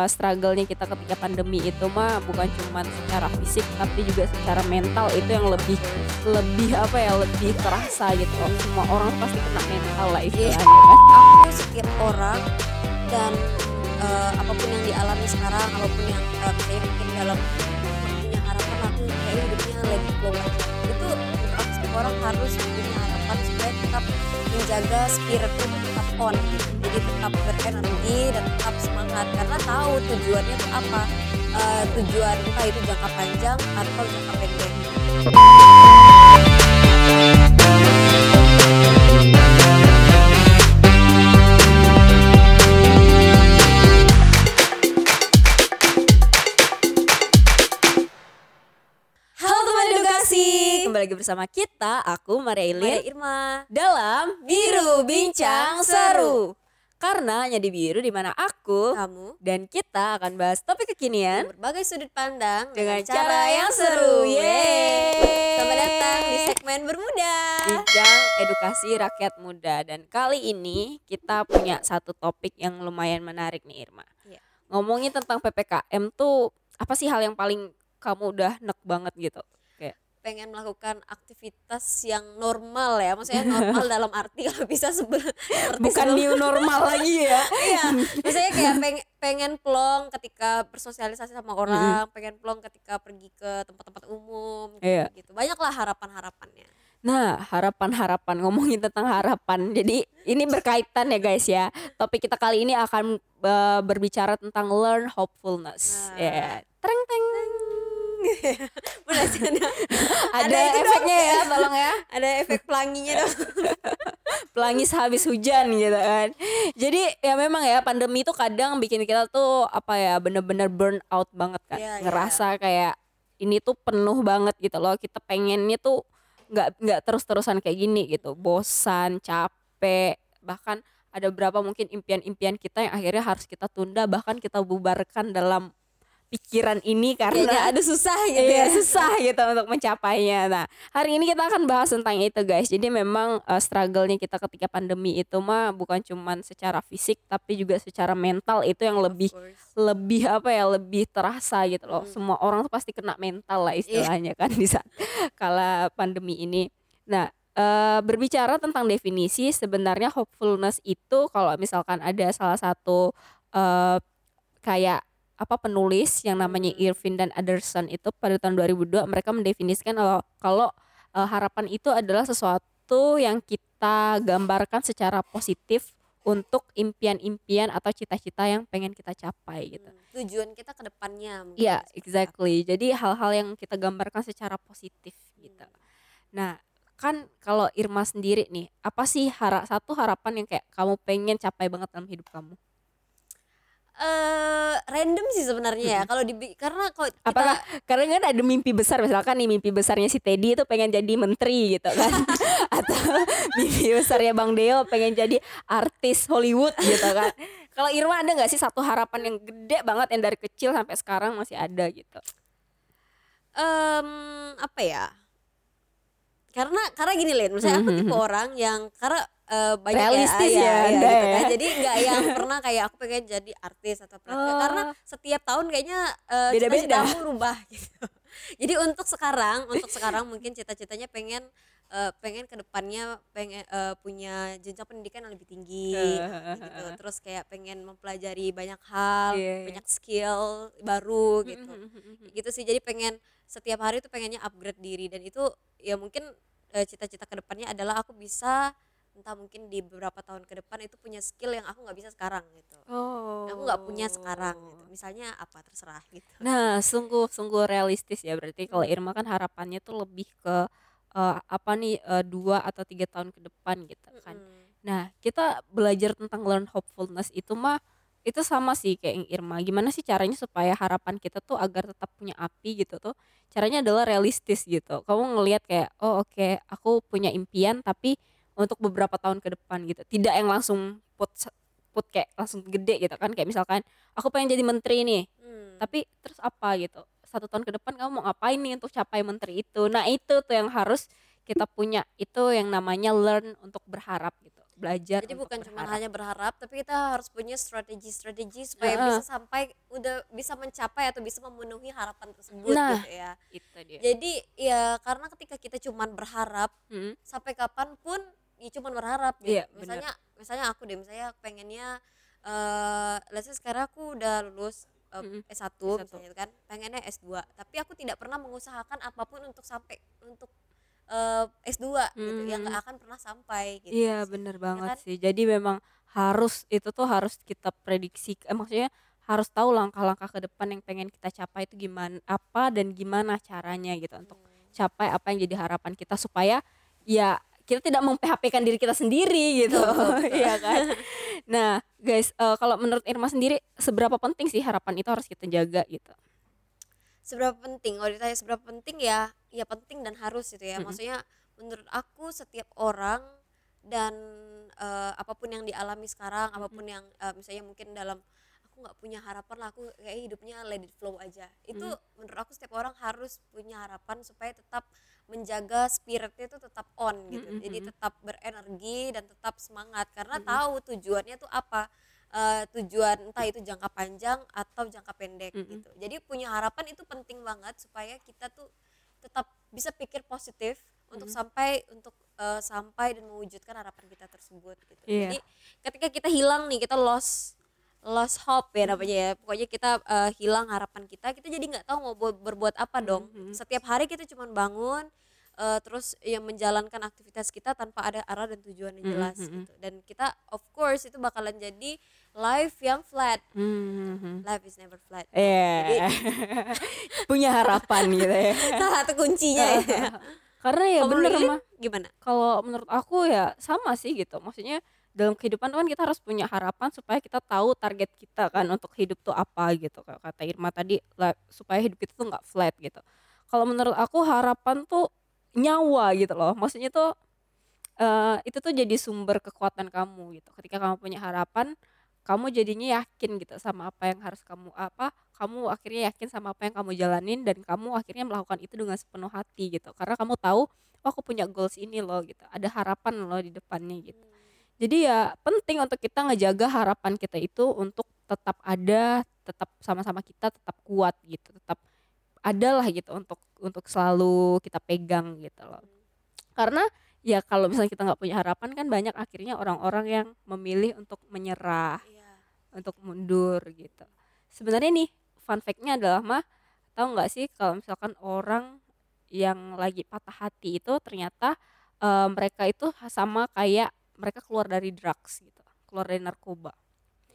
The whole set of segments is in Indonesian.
uh, struggle-nya kita ketika pandemi itu mah bukan cuma secara fisik tapi juga secara mental itu yang lebih lebih apa ya lebih terasa gitu. Semua orang pasti kena mental lah istilahnya kan? aku setiap orang dan uh, apa pun yang dialami sekarang apa pun yang uh, saya mungkin dalam punya harapan aku kayak hidupnya lagi aja itu orang harus punya harapan supaya tetap menjaga spirit itu tetap on jadi tetap berenergi dan tetap semangat karena tahu tujuannya itu apa. Uh, tujuan entah itu jangka panjang atau jangka pendek kembali lagi bersama kita aku Maria Maria Ilin Irma dalam Biru Bincang Seru karena hanya di Biru di mana aku kamu dan kita akan bahas topik kekinian berbagai sudut pandang dengan cara yang seru. Yeay. Selamat datang di segmen bermuda. Bincang edukasi rakyat muda dan kali ini kita punya satu topik yang lumayan menarik nih Irma. Iya. Ngomongin tentang PPKM tuh apa sih hal yang paling kamu udah nek banget gitu? Pengen melakukan aktivitas yang normal ya, maksudnya normal dalam arti kalau bisa sebelum bukan new normal lagi ya. Iya, maksudnya kayak pengen, pengen plong ketika bersosialisasi sama orang, pengen plong ketika pergi ke tempat-tempat umum, Iya. gitu. Banyaklah harapan-harapannya. Nah, harapan-harapan ngomongin tentang harapan. Jadi ini berkaitan ya guys ya. Topik kita kali ini akan uh, berbicara tentang learn hopefulness. Nah. Ya. Tereng teng. Ada, Ada, Ada itu dong. efeknya ya, tolong ya. ada efek pelanginya dong. Pelangi sehabis hujan gitu kan. Jadi ya memang ya pandemi itu kadang bikin kita tuh apa ya bener-bener burn out banget kan. Iya, iya. Ngerasa kayak ini tuh penuh banget gitu loh. Kita pengennya tuh nggak nggak terus-terusan kayak gini gitu. Bosan, capek, bahkan ada berapa mungkin impian-impian kita yang akhirnya harus kita tunda bahkan kita bubarkan dalam pikiran ini Kayaknya karena ada susah gitu Iya ya. susah gitu untuk mencapainya. Nah hari ini kita akan bahas tentang itu guys. Jadi memang uh, struggle-nya kita ketika pandemi itu mah bukan cuman secara fisik tapi juga secara mental itu yang lebih lebih apa ya lebih terasa gitu loh. Hmm. Semua orang tuh pasti kena mental lah istilahnya kan di saat kala pandemi ini. Nah eh, berbicara tentang definisi sebenarnya hopefulness itu kalau misalkan ada salah satu eh, kayak apa penulis yang namanya Hmm. Irvin dan Anderson itu pada tahun 2002 mereka mendefinisikan kalau kalau eh, harapan itu adalah sesuatu yang kita gambarkan secara positif untuk impian-impian atau cita-cita yang pengen kita capai gitu. Hmm, Tujuan kita ke depannya Iya, seperti exactly. Jadi hal-hal yang kita gambarkan secara positif gitu. Nah, kan kalau Irma sendiri nih, apa sih hara satu harapan yang kayak kamu pengen capai banget dalam hidup kamu? Eh random sih sebenarnya ya. Kalau di karena kalau kita Apakah karena kan ada mimpi besar misalkan nih mimpi besarnya si Teddy itu pengen jadi menteri gitu kan. Atau mimpi besarnya Bang Deo pengen jadi artis Hollywood gitu kan. Kalau Irma ada nggak sih satu harapan yang gede banget yang dari kecil sampai sekarang masih ada gitu? em apa ya? Karena karena gini Len misalnya aku tipe orang yang karena eh, banyak Realistis ya, ya, Anda gitu ya. kan. jadi nggak yang pernah kayak aku pengen jadi artis atau apa Oh. karena setiap tahun kayaknya eh, Beda-beda. cita-citaku berubah gitu jadi untuk sekarang untuk sekarang mungkin cita-citanya pengen eh, pengen ke depannya pengen eh, punya jenjang pendidikan yang lebih tinggi gitu terus kayak pengen mempelajari banyak hal Iya, iya. banyak skill baru gitu gitu sih jadi pengen setiap hari tuh pengennya upgrade diri dan itu ya mungkin eh, cita-cita ke depannya adalah aku bisa entah mungkin di beberapa tahun ke depan itu punya skill yang aku nggak bisa sekarang gitu Oh. aku nggak punya sekarang gitu misalnya apa terserah gitu Nah, sungguh sungguh realistis ya berarti kalau Irma kan harapannya tuh lebih ke eh, apa nih eh, dua atau tiga tahun ke depan gitu kan. Mm-mm. Nah, kita belajar tentang learn hopefulness itu mah itu sama sih kayak yang Irma. Gimana sih caranya supaya harapan kita tuh agar tetap punya api gitu tuh? Caranya adalah realistis gitu. Kamu ngelihat kayak oh oke, aku punya impian tapi untuk beberapa tahun ke depan gitu. Tidak yang langsung put put kayak langsung gede gitu kan. Kayak misalkan aku pengen jadi menteri nih Hmm. tapi terus apa gitu satu tahun ke depan kamu mau ngapain nih untuk capai menteri itu nah itu tuh yang harus kita punya itu yang namanya learn untuk berharap gitu belajar Jadi bukan cuma hanya berharap, tapi kita harus punya strategi-strategi supaya Heeh. bisa sampai udah bisa mencapai atau bisa memenuhi harapan tersebut Nah. gitu ya. Itu dia. Jadi ya karena ketika kita cuman berharap Mm. sampai kapan pun ya cuman berharap gitu. Iya, benar. misalnya misalnya aku deh misalnya pengennya eh let's say sekarang aku udah lulus eh, Mm-mm. S1, S1. misalnya itu kan pengennya S2 tapi aku tidak pernah mengusahakan apa pun untuk sampai untuk eh, S2 gitu yang Hmm. gak akan pernah sampai gitu Iya bener Ya banget kan? sih. Jadi memang harus itu tuh harus kita prediksi. Eh, maksudnya harus tahu langkah-langkah ke depan yang pengen kita capai itu gimana, apa dan gimana caranya gitu untuk capai apa yang jadi harapan kita supaya ya kita tidak mem-PHP-kan diri kita sendiri gitu. Iya kan. Nah guys, eh, kalau menurut Irma sendiri seberapa penting sih harapan itu harus kita jaga gitu? seberapa penting kalau ditanya seberapa penting ya ya penting dan harus gitu ya Mm-mm. maksudnya menurut aku setiap orang dan eh, apa pun yang dialami sekarang apa pun yang eh, misalnya mungkin dalam aku nggak punya harapan lah aku kayak hidupnya let it flow aja itu menurut aku setiap orang harus punya harapan supaya tetap menjaga spiritnya itu tetap on gitu Mm-mm, jadi mm-mm. tetap berenergi dan tetap semangat karena Mm-mm. tahu tujuannya tuh apa Eh, tujuan entah itu jangka panjang atau jangka pendek Mm-mm. gitu jadi punya harapan itu penting banget supaya kita tuh tetap bisa pikir positif untuk Mm-mm. sampai untuk eh, sampai dan mewujudkan harapan kita tersebut gitu Iya. jadi ketika kita hilang nih kita lost lost hope ya namanya ya pokoknya kita eh, hilang harapan kita kita jadi nggak tahu mau bu- berbuat apa dong Mhm. setiap hari kita cuma bangun eh, terus yang menjalankan aktivitas kita tanpa ada arah dan tujuan yang Mhm, jelas mhm. gitu dan kita of course itu bakalan jadi life yang flat Hmm. life is never flat Iya. Punya harapan gitu ya. salah satu kuncinya ya Karena ya bener Lilin mah gimana kalau menurut aku ya sama sih gitu maksudnya dalam kehidupan kan kita harus punya harapan supaya kita tahu target kita kan untuk hidup tuh apa gitu kata Irma tadi supaya hidup kita tuh nggak flat gitu. Kalau menurut aku harapan tuh nyawa gitu loh maksudnya tuh eh, itu tuh jadi sumber kekuatan kamu gitu. Ketika kamu punya harapan kamu jadinya yakin gitu sama apa yang harus kamu apa kamu akhirnya yakin sama apa yang kamu jalanin dan kamu akhirnya melakukan itu dengan sepenuh hati gitu. Karena kamu tahu oh aku punya goals ini loh gitu. Ada harapan loh di depannya gitu jadi ya penting untuk kita ngejaga harapan kita itu untuk tetap ada tetap sama-sama kita tetap kuat gitu tetap ada lah gitu untuk untuk selalu kita pegang gitu loh karena ya kalau misalnya kita nggak punya harapan kan banyak akhirnya orang-orang yang memilih untuk menyerah Iya. untuk mundur gitu. Sebenarnya nih fun fact-nya adalah mah tahu nggak sih kalau misalkan orang yang lagi patah hati itu ternyata eh, mereka itu sama kayak mereka keluar dari drugs gitu, keluar dari narkoba.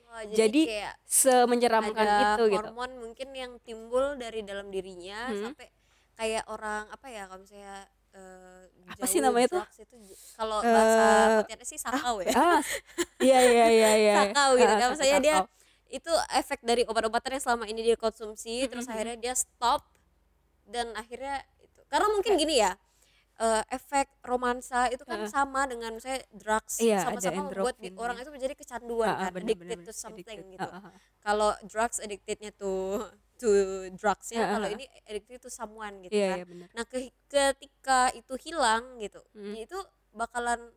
Wah, Jadi, kayak Semenyeramkan ada itu gitu. hormon mungkin yang timbul dari dalam dirinya Hmm. sampai kayak orang apa ya kalau misalnya eh, Apa sih namanya tuh? itu kalau Eh, bahasa Pontianak sih sakau ya Ah, iya iya iya iya. sakau gitu Ah, kan sakau, misalnya dia itu efek dari obat-obatan yang selama ini dia konsumsi Mm, terus mm, mm. akhirnya dia stop dan akhirnya itu karena mungkin gini ya eh, efek romansa itu kan Heeh. sama dengan misalnya drugs Iya, sama-sama membuat di- orang itu menjadi kecanduan Ah, ah, kan bener, addicted bener, to something addicted. gitu ah, ah. kalau drugs addictednya to to drugsnya Ah, ah, kalau ini addicted to someone gitu Iya kan iya benar. nah ke- ketika itu hilang gitu Mm. itu bakalan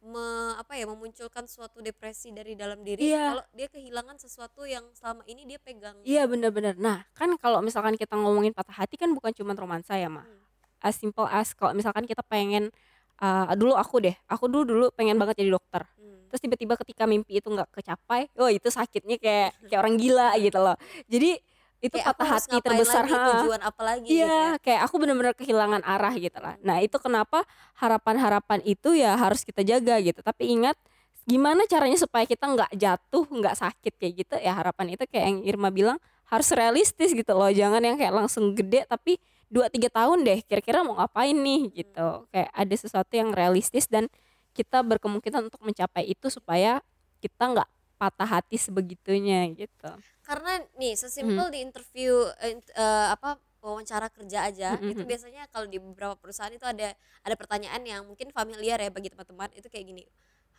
me, apa ya memunculkan suatu depresi dari dalam diri Iya. kalau dia kehilangan sesuatu yang selama ini dia pegang Iya benar-benar. Nah kan kalau misalkan kita ngomongin patah hati kan bukan cuma romansa ya mah. Hmm. As simple as kalau misalkan kita pengen uh, dulu aku deh, aku dulu dulu pengen banget jadi dokter. Hmm. Terus tiba-tiba ketika mimpi itu nggak kecapai, oh itu sakitnya kayak kayak orang gila gitu loh. Jadi itu Kayak patah hati terbesar lagi, ha. tujuan apa lagi gitu Iya, ya kayak aku benar-benar kehilangan arah gitu lah. Nah, itu kenapa harapan-harapan itu ya harus kita jaga gitu. Tapi ingat gimana caranya supaya kita nggak jatuh, nggak sakit kayak gitu ya harapan itu kayak yang Irma bilang harus realistis gitu loh. Jangan yang kayak langsung gede tapi 2 3 tahun deh kira-kira mau ngapain nih gitu. Kayak ada sesuatu yang realistis dan kita berkemungkinan untuk mencapai itu supaya kita nggak patah hati sebegitunya gitu. karena nih sesimpel di interview int- eh, apa wawancara kerja aja Mm, mm, itu mm. biasanya kalau di beberapa perusahaan itu ada ada pertanyaan yang mungkin familiar ya bagi teman-teman itu kayak gini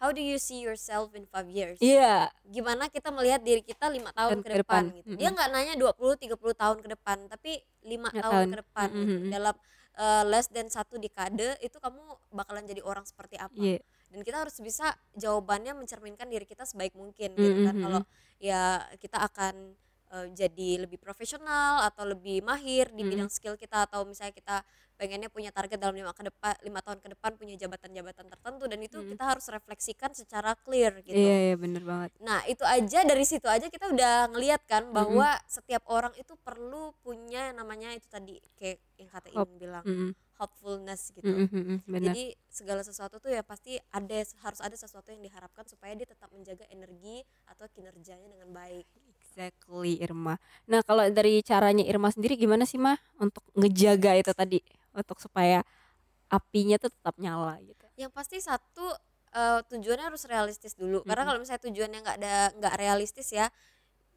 how do you see yourself in five years Iya, gimana kita melihat diri kita lima tahun ke ke depan, depan. gitu. Dia Mm-mm. nggak nanya 20 30 tahun ke depan, tapi lima tahun, tahun. ke depan gitu. Mm-mm. Dalam eh, less than satu dekade itu kamu bakalan jadi orang seperti apa? iya. dan kita harus bisa jawabannya mencerminkan diri kita sebaik mungkin gitu kan Mhm kalau mhm. ya kita akan eh, jadi lebih profesional atau lebih mahir di Mhm. bidang skill kita atau misalnya kita pengennya punya target dalam lima ke depan lima tahun ke depan punya jabatan-jabatan tertentu dan itu Mhm. kita harus refleksikan secara clear Iya gitu iya bener banget. Nah, itu aja dari situ aja kita udah ngelihat kan bahwa setiap orang itu perlu punya namanya itu tadi kayak yang kata Hop. Iin bilang Mhm. hopefulness gitu. Mhm mhm, bener. Jadi segala sesuatu tuh ya pasti ada harus ada sesuatu yang diharapkan supaya dia tetap menjaga energi atau kinerjanya dengan baik. Exactly Irma. Nah kalau dari caranya Irma sendiri gimana sih mah untuk ngejaga itu tadi untuk supaya apinya tuh tetap nyala gitu. Yang pasti satu eh, tujuannya harus realistis dulu. Karena Mhm. kalau misalnya tujuannya nggak ada nggak realistis ya,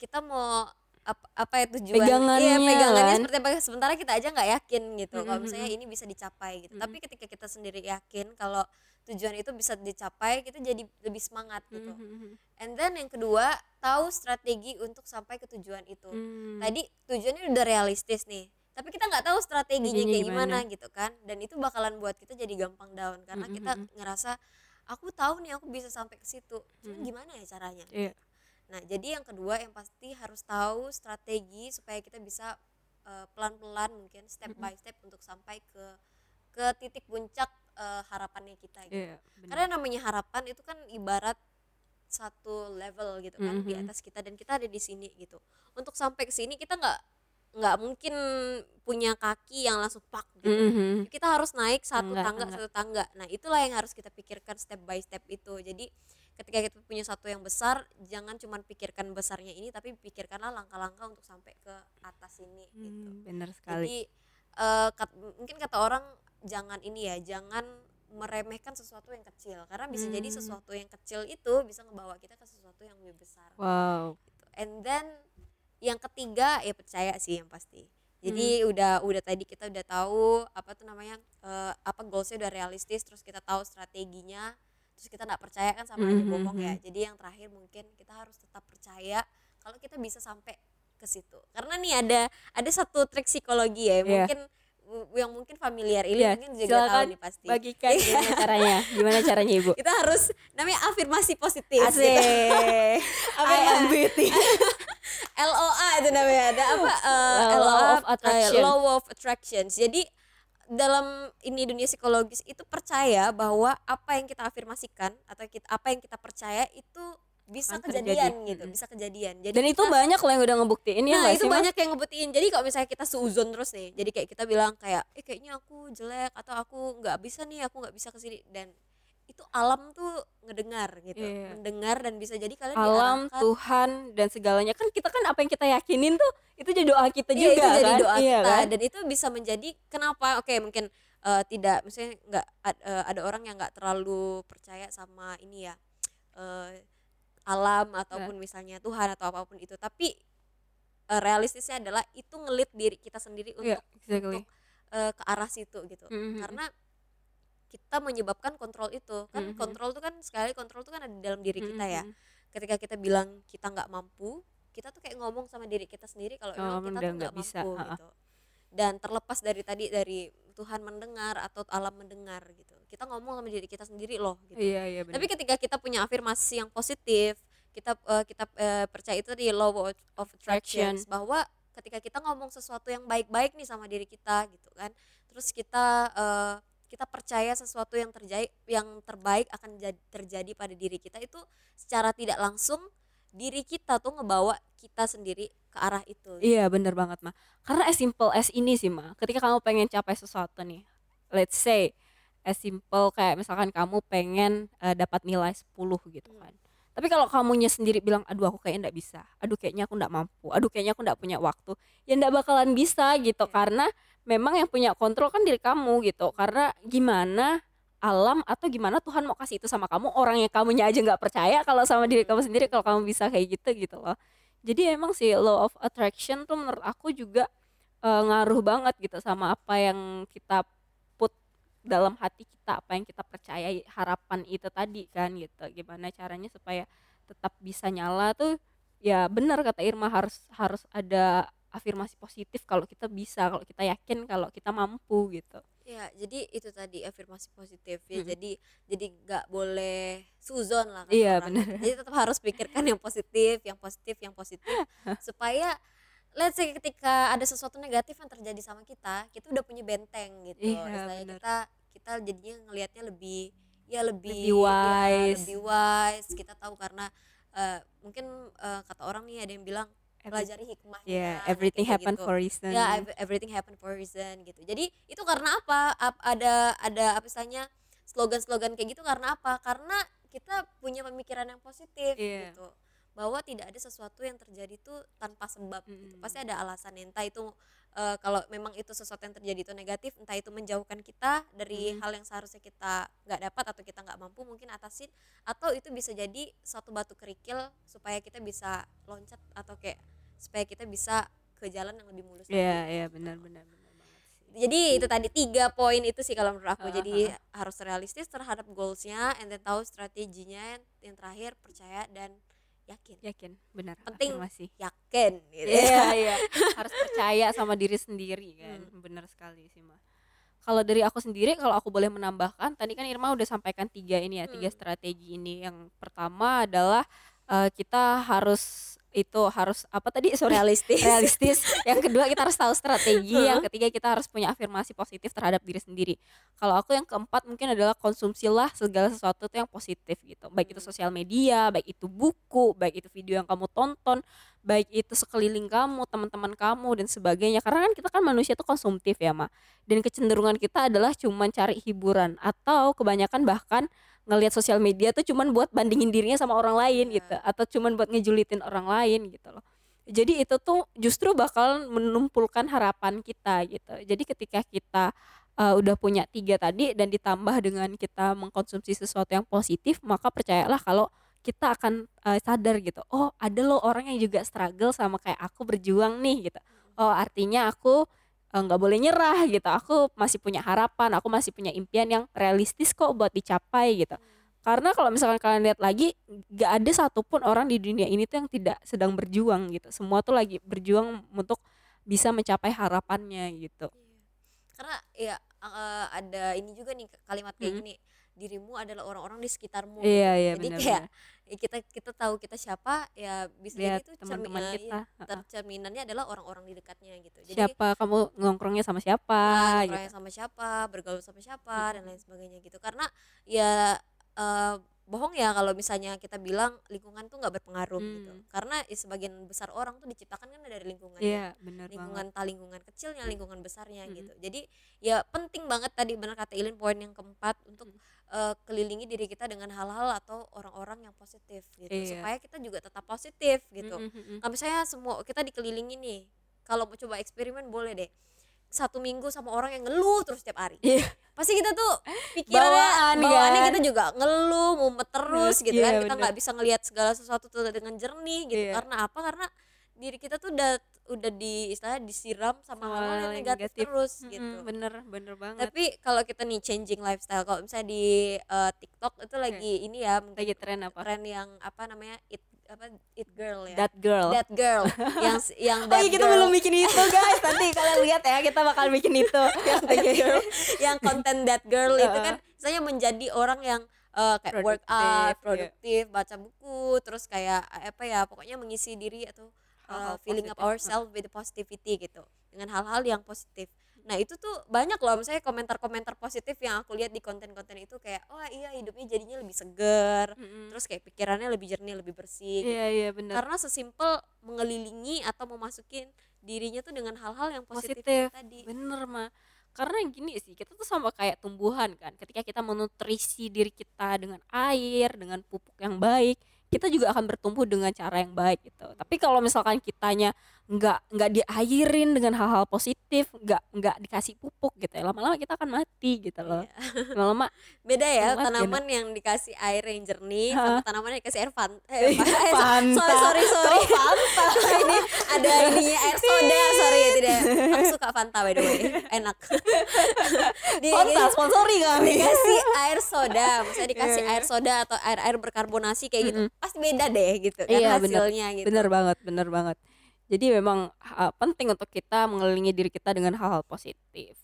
kita mau apa, apa ya tujuan Pegangannya iya pegangannya kan. seperti apa sementara kita aja nggak yakin gitu Mhm kalau misalnya ini bisa dicapai gitu Mhm. tapi ketika kita sendiri yakin kalau tujuan itu bisa dicapai kita jadi lebih semangat gitu Mhm mhm. and then yang kedua tahu strategi untuk sampai ke tujuan itu Hmm. tadi tujuannya udah realistis nih tapi kita nggak tahu strateginya kayak gimana gimana. gitu kan dan itu bakalan buat kita jadi gampang down karena Mhm kita ngerasa aku tahu nih aku bisa sampai ke situ cuman Mhm. gimana ya caranya Iya. Nah, jadi yang kedua yang pasti harus tahu strategi supaya kita bisa eh, pelan-pelan mungkin step Mhm. by step untuk sampai ke ke titik puncak eh, harapannya kita gitu. Iya, bener. Karena namanya harapan itu kan ibarat satu level gitu kan di Mhm. atas kita dan kita ada di sini gitu. Untuk sampai ke sini kita nggak nggak mungkin punya kaki yang langsung pak gitu. Mhm. Kita harus naik satu Tangga, tangga tangga. satu tangga. Nah, itulah yang harus kita pikirkan step by step itu. Jadi ketika kita punya satu yang besar, jangan cuma pikirkan besarnya ini tapi pikirkanlah langkah-langkah untuk sampai ke atas ini gitu. Hmm, bener sekali. Jadi eh, kat- mungkin kata orang jangan ini ya, jangan meremehkan sesuatu yang kecil karena bisa jadi Hmm. sesuatu yang kecil itu bisa ngebawa kita ke sesuatu yang lebih besar Wow. gitu. And then yang ketiga ya percaya sih yang pasti. Jadi udah udah tadi kita udah tahu apa tuh namanya eh, apa goalsnya udah realistis, terus kita tahu strateginya, terus kita nggak percaya kan sama Mhm, bohong ya. mhm. Jadi yang terakhir mungkin kita harus tetap percaya kalau kita bisa sampai ke situ. Karena nih ada ada satu trik psikologi ya, Iya. mungkin yang mungkin familiar ini Iya, mungkin juga tahu silakan nih pasti. Bagikan gimana caranya? Gimana caranya Ibu? Kita harus namanya afirmasi positif. gitu. Asik. Apa I am beauty. LOA itu namanya ada apa eh, Law LOA of Attraction. eh, Law of Attraction jadi dalam ini dunia psikologis itu percaya bahwa apa yang kita afirmasikan atau kita apa yang kita percaya itu bisa Akan kejadian terjadi. gitu bisa kejadian jadi Dan itu kita- banyak loh yang udah ngebuktiin ya nah itu sih, Mas? banyak yang ngebuktiin jadi kalau misalnya kita seuzon terus nih jadi kayak kita bilang kayak eh kayaknya aku jelek atau aku nggak bisa nih aku nggak bisa ke sini dan itu alam tuh ngedengar gitu Iya. mendengar dan bisa jadi kalian Alam, diarahkan Tuhan dan segalanya kan kita kan apa yang kita yakinin tuh itu jadi doa kita Iya, juga itu jadi kan? doa iya kita kan? dan itu bisa menjadi kenapa oke mungkin eh, tidak misalnya nggak eh, ada orang yang nggak terlalu percaya sama ini ya eh, alam ataupun misalnya Tuhan atau apa pun itu tapi eh, realistisnya adalah itu ngelit diri kita sendiri untuk Iya, exactly. eh, ke arah situ gitu Mhm. karena kita menyebabkan kontrol itu kan Mhm. kontrol itu kan sekali kontrol itu kan ada di dalam diri kita ya Mhm. ketika kita bilang kita nggak mampu kita tuh kayak ngomong sama diri kita sendiri kalau Oh, kita tuh nggak bisa, mampu ha-ha. gitu dan terlepas dari tadi dari Tuhan mendengar atau alam mendengar gitu kita ngomong sama diri kita sendiri loh gitu Iya, iya benar. tapi ketika kita punya afirmasi yang positif kita eh, kita eh, percaya itu di law of, attraction bahwa ketika kita ngomong sesuatu yang baik-baik nih sama diri kita gitu kan terus kita eh, kita percaya sesuatu yang terjadi yang terbaik akan jadi, terjadi pada diri kita itu secara tidak langsung diri kita tuh ngebawa kita sendiri ke arah itu Iya bener banget mah. Karena as simple as ini sih mah. Ketika kamu pengen capai sesuatu nih, let's say as simple kayak misalkan kamu pengen eh, dapat nilai 10 gitu Hmm. kan. Tapi kalau kamunya sendiri bilang, aduh aku kayaknya ndak bisa, aduh kayaknya aku ndak mampu, aduh kayaknya aku ndak punya waktu, ya ndak bakalan bisa gitu. Iya. Karena memang yang punya kontrol kan diri kamu gitu. Karena gimana alam atau gimana Tuhan mau kasih itu sama kamu? Orang yang kamunya aja nggak percaya kalau sama diri kamu sendiri kalau kamu bisa kayak gitu gitu loh. Jadi emang sih law of attraction tuh menurut aku juga eh, ngaruh banget gitu sama apa yang kita put dalam hati kita apa yang kita percayai harapan itu tadi kan gitu. Gimana caranya supaya tetap bisa nyala tuh ya benar kata Irma harus harus ada afirmasi positif kalau kita bisa kalau kita yakin kalau kita mampu gitu. Ya jadi itu tadi afirmasi positif ya. Mm-mm. jadi jadi nggak boleh suzon lah Iya, benar. jadi tetap harus pikirkan yang positif yang positif yang positif. Supaya let's say ketika ada sesuatu negatif yang terjadi sama kita kita udah punya benteng gitu. Iya, Istilahnya kita kita jadinya ngelihatnya lebih ya lebih Lebih ya, wise. lebih wise. Kita tahu karena eh, mungkin eh, kata orang nih ada yang bilang pelajari hikmahnya yeah everything kayak happen gitu. for a reason ya ev- everything happen for a reason gitu jadi itu karena apa Ap- ada ada apa istilahnya slogan-slogan kayak gitu karena apa karena kita punya pemikiran yang positif Iya. gitu bahwa tidak ada sesuatu yang terjadi tuh tanpa sebab gitu. Mm. pasti ada alasan entah itu eh, kalau memang itu sesuatu yang terjadi itu negatif entah itu menjauhkan kita dari Mm. hal yang seharusnya kita nggak dapat atau kita nggak mampu mungkin atasin atau itu bisa jadi suatu batu kerikil supaya kita bisa loncat atau kayak supaya kita bisa ke jalan yang lebih mulus Iya, lagi. iya benar benar benar banget sih. jadi itu tadi tiga poin itu sih kalau menurut aku Ha, jadi harus realistis terhadap goalsnya and then tahu strateginya yang terakhir percaya dan yakin Yakin, benar. Penting. Afirmasi. yakin gitu Iya, iya. Harus percaya sama diri sendiri kan. Hmm. Benar sekali sih, Mah. Kalau dari aku sendiri kalau aku boleh menambahkan, tadi kan Irma udah sampaikan tiga ini ya, tiga Hmm. strategi ini. Yang pertama adalah eh, kita harus itu harus apa tadi? Sorry. realistis realistis. Yang kedua kita harus tahu strategi. Yang ketiga kita harus punya afirmasi positif terhadap diri sendiri. Kalau aku yang keempat mungkin adalah konsumsilah segala sesuatu itu yang positif gitu. Baik itu Hmm. sosial media, baik itu buku, baik itu video yang kamu tonton, baik itu sekeliling kamu, teman-teman kamu dan sebagainya. Karena kan kita kan manusia itu konsumtif ya, Ma. Dan kecenderungan kita adalah cuman cari hiburan atau kebanyakan bahkan ngelihat sosial media tuh cuman buat bandingin dirinya sama orang lain Iya. gitu atau cuman buat ngejulitin orang lain gitu loh. Jadi itu tuh justru bakal menumpulkan harapan kita gitu. Jadi ketika kita uh, udah punya tiga tadi dan ditambah dengan kita mengkonsumsi sesuatu yang positif, maka percayalah kalau kita akan uh, sadar gitu. Oh, ada loh orang yang juga struggle sama kayak aku berjuang nih gitu. Oh, artinya aku nggak boleh nyerah gitu. Aku masih punya harapan, aku masih punya impian yang realistis kok buat dicapai gitu. Karena kalau misalkan kalian lihat lagi, nggak ada satupun orang di dunia ini tuh yang tidak sedang berjuang gitu. Semua tuh lagi berjuang untuk bisa mencapai harapannya gitu. Iya. karena ya eh, ada ini juga nih kalimat kayak Mm. gini dirimu adalah orang-orang di sekitarmu Iya, iya jadi benar. kayak ya kita kita tahu kita siapa ya bisa Lihat jadi itu teman-teman cermin- kita. iya, tercerminannya adalah orang-orang di dekatnya gitu jadi Siapa kamu nongkrongnya sama siapa nah, gitu. sama siapa bergaul sama siapa dan lain sebagainya gitu karena ya eh, bohong ya kalau misalnya kita bilang lingkungan tuh nggak berpengaruh gitu Hmm. karena ya, sebagian besar orang tuh diciptakan kan dari lingkungan Iya, benar banget. lingkungan entah lingkungan kecilnya lingkungan besarnya Mm-mm. gitu jadi ya penting banget tadi benar kata Ilin poin yang keempat untuk Mm. eh, kelilingi diri kita dengan hal-hal atau orang-orang yang positif gitu Iya. supaya kita juga tetap positif gitu Mm, mm, mm, mm. kalau misalnya semua kita dikelilingi nih kalau mau coba eksperimen boleh deh satu minggu sama orang yang ngeluh terus setiap hari Iya. pasti kita tuh pikirannya Bawaan, bawaannya kan? kita juga ngeluh mumet terus gitu Iya, kan kita nggak bisa ngelihat segala sesuatu tuh dengan jernih gitu Iya. karena apa karena diri kita tuh udah udah di istilahnya disiram sama hal-hal yang negatif, negatif. terus Mm, gitu bener, bener banget. tapi kalau kita nih changing lifestyle kalau misalnya di eh, TikTok itu lagi ini ya Lagi tren apa? tren yang apa namanya it apa it girl ya That girl. that girl yang yang oh that iya kita girl. belum bikin itu guys. Nanti kalian lihat ya kita bakal bikin itu. yang that girl yang konten that girl itu kan saya menjadi orang yang eh, kayak Produktif, workout iya. produktif baca buku terus kayak eh, apa ya pokoknya mengisi diri atau eh, Hal-hal feeling up positif. ourselves with positivity gitu dengan hal-hal yang positif nah itu tuh banyak loh misalnya komentar-komentar positif yang aku lihat di konten-konten itu kayak wah iya hidupnya jadinya lebih seger Mm-mm. terus kayak pikirannya lebih jernih lebih bersih gitu. Iya iya bener. karena sesimpel mengelilingi atau memasukin dirinya tuh dengan hal-hal yang positif, Positif. tadi Bener mah. Karena gini sih, kita tuh sama kayak tumbuhan kan. Ketika kita menutrisi diri kita dengan air, dengan pupuk yang baik, kita juga akan bertumbuh dengan cara yang baik gitu. Tapi kalau misalkan kitanya nggak nggak diairin dengan hal-hal positif, nggak nggak dikasih pupuk gitu ya, lama-lama kita akan mati gitu loh. Iya. Lama-lama beda ya Banget, tanaman yang dikasih air yang jernih Hah? sama tanaman yang dikasih air fan eh, eh, Fanta. sorry sorry sorry Oh, Fanta. ini ada ininya air soda sorry ya tidak aku suka Fanta by the way enak di Fanta sponsori kami. dikasih air soda maksudnya dikasih Iya, air soda atau air air berkarbonasi kayak gitu Mm-mm. pasti beda deh gitu kan Iya, bener. hasilnya gitu Bener banget, bener banget. Jadi memang uh, penting untuk kita mengelilingi diri kita dengan hal-hal positif.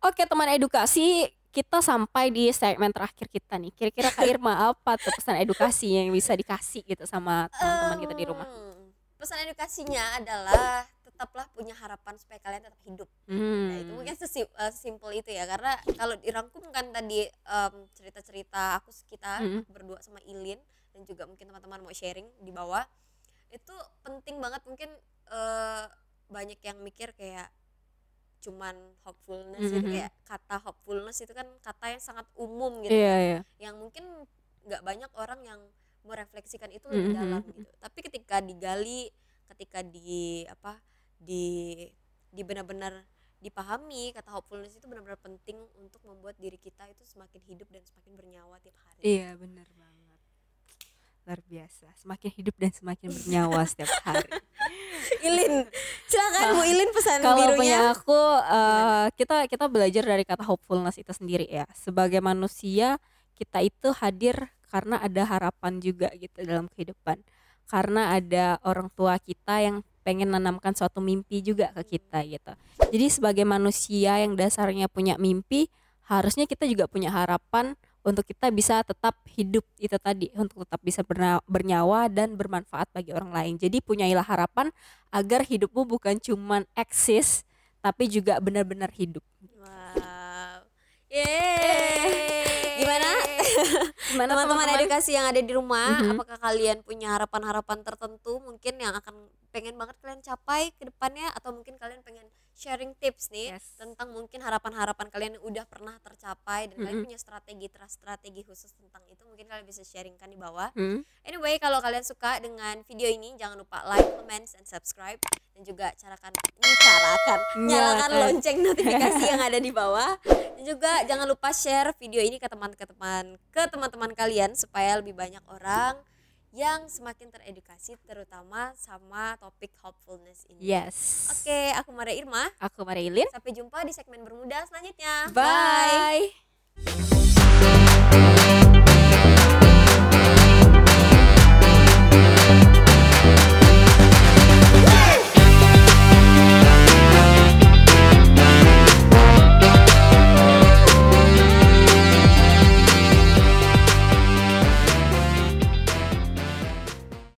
Oke teman edukasi, kita sampai di segmen terakhir kita nih. Kira-kira Kak Irma apa tuh pesan edukasi yang bisa dikasih gitu sama teman-teman kita di rumah? Em, pesan edukasinya adalah tetaplah punya harapan supaya kalian tetap hidup Nah, itu Hmm. mungkin eh, sesimpel itu ya karena kalau dirangkumkan tadi em, cerita-cerita aku kita Mm. aku berdua sama Ilin dan juga mungkin teman-teman mau sharing di bawah itu penting banget mungkin eh, banyak yang mikir kayak cuman hopefulness gitu Mhm. kayak kata hopefulness itu kan kata yang sangat umum gitu Iya kan iya. yang mungkin nggak banyak orang yang merefleksikan itu lebih Mhm. dalam gitu tapi ketika digali ketika di apa di di benar-benar dipahami kata hopefulness itu benar-benar penting untuk membuat diri kita itu semakin hidup dan semakin bernyawa tiap hari Iya benar banget. Luar biasa. Semakin hidup dan semakin bernyawa setiap hari. Ilin silakan Bu Ilin pesan Kalau birunya punya aku eh, kita kita belajar dari kata hopefulness itu sendiri ya. Sebagai manusia kita itu hadir karena ada harapan juga gitu dalam kehidupan. Karena ada orang tua kita yang pengen menanamkan suatu mimpi juga ke kita gitu. Jadi sebagai manusia yang dasarnya punya mimpi, harusnya kita juga punya harapan untuk kita bisa tetap hidup itu tadi, untuk tetap bisa bernyawa dan bermanfaat bagi orang lain. Jadi punyailah harapan agar hidupmu bukan cuman eksis tapi juga benar-benar hidup. wow Yeay. gimana Gimana teman-teman edukasi yang ada di rumah Mhm. apakah kalian punya harapan-harapan tertentu mungkin yang akan pengen banget kalian capai ke depannya atau mungkin kalian pengen sharing tips nih Yes. tentang mungkin harapan-harapan kalian yang udah pernah tercapai dan kalian Mhm. punya strategi strategi khusus tentang itu mungkin kalian bisa sharingkan di bawah Hmm? Anyway, kalau kalian suka dengan video ini, jangan lupa like, comment, and subscribe. Dan juga carakan, carakan, nyalakan Nyalakan. lonceng notifikasi yang ada di bawah. Dan juga jangan lupa share video ini ke teman-teman ke teman-teman kalian supaya lebih banyak orang yang semakin teredukasi terutama sama topik hopefulness ini. Yes. Oke, aku Mara Irma. Aku Marilyn. Sampai jumpa di segmen bermuda selanjutnya. Bye.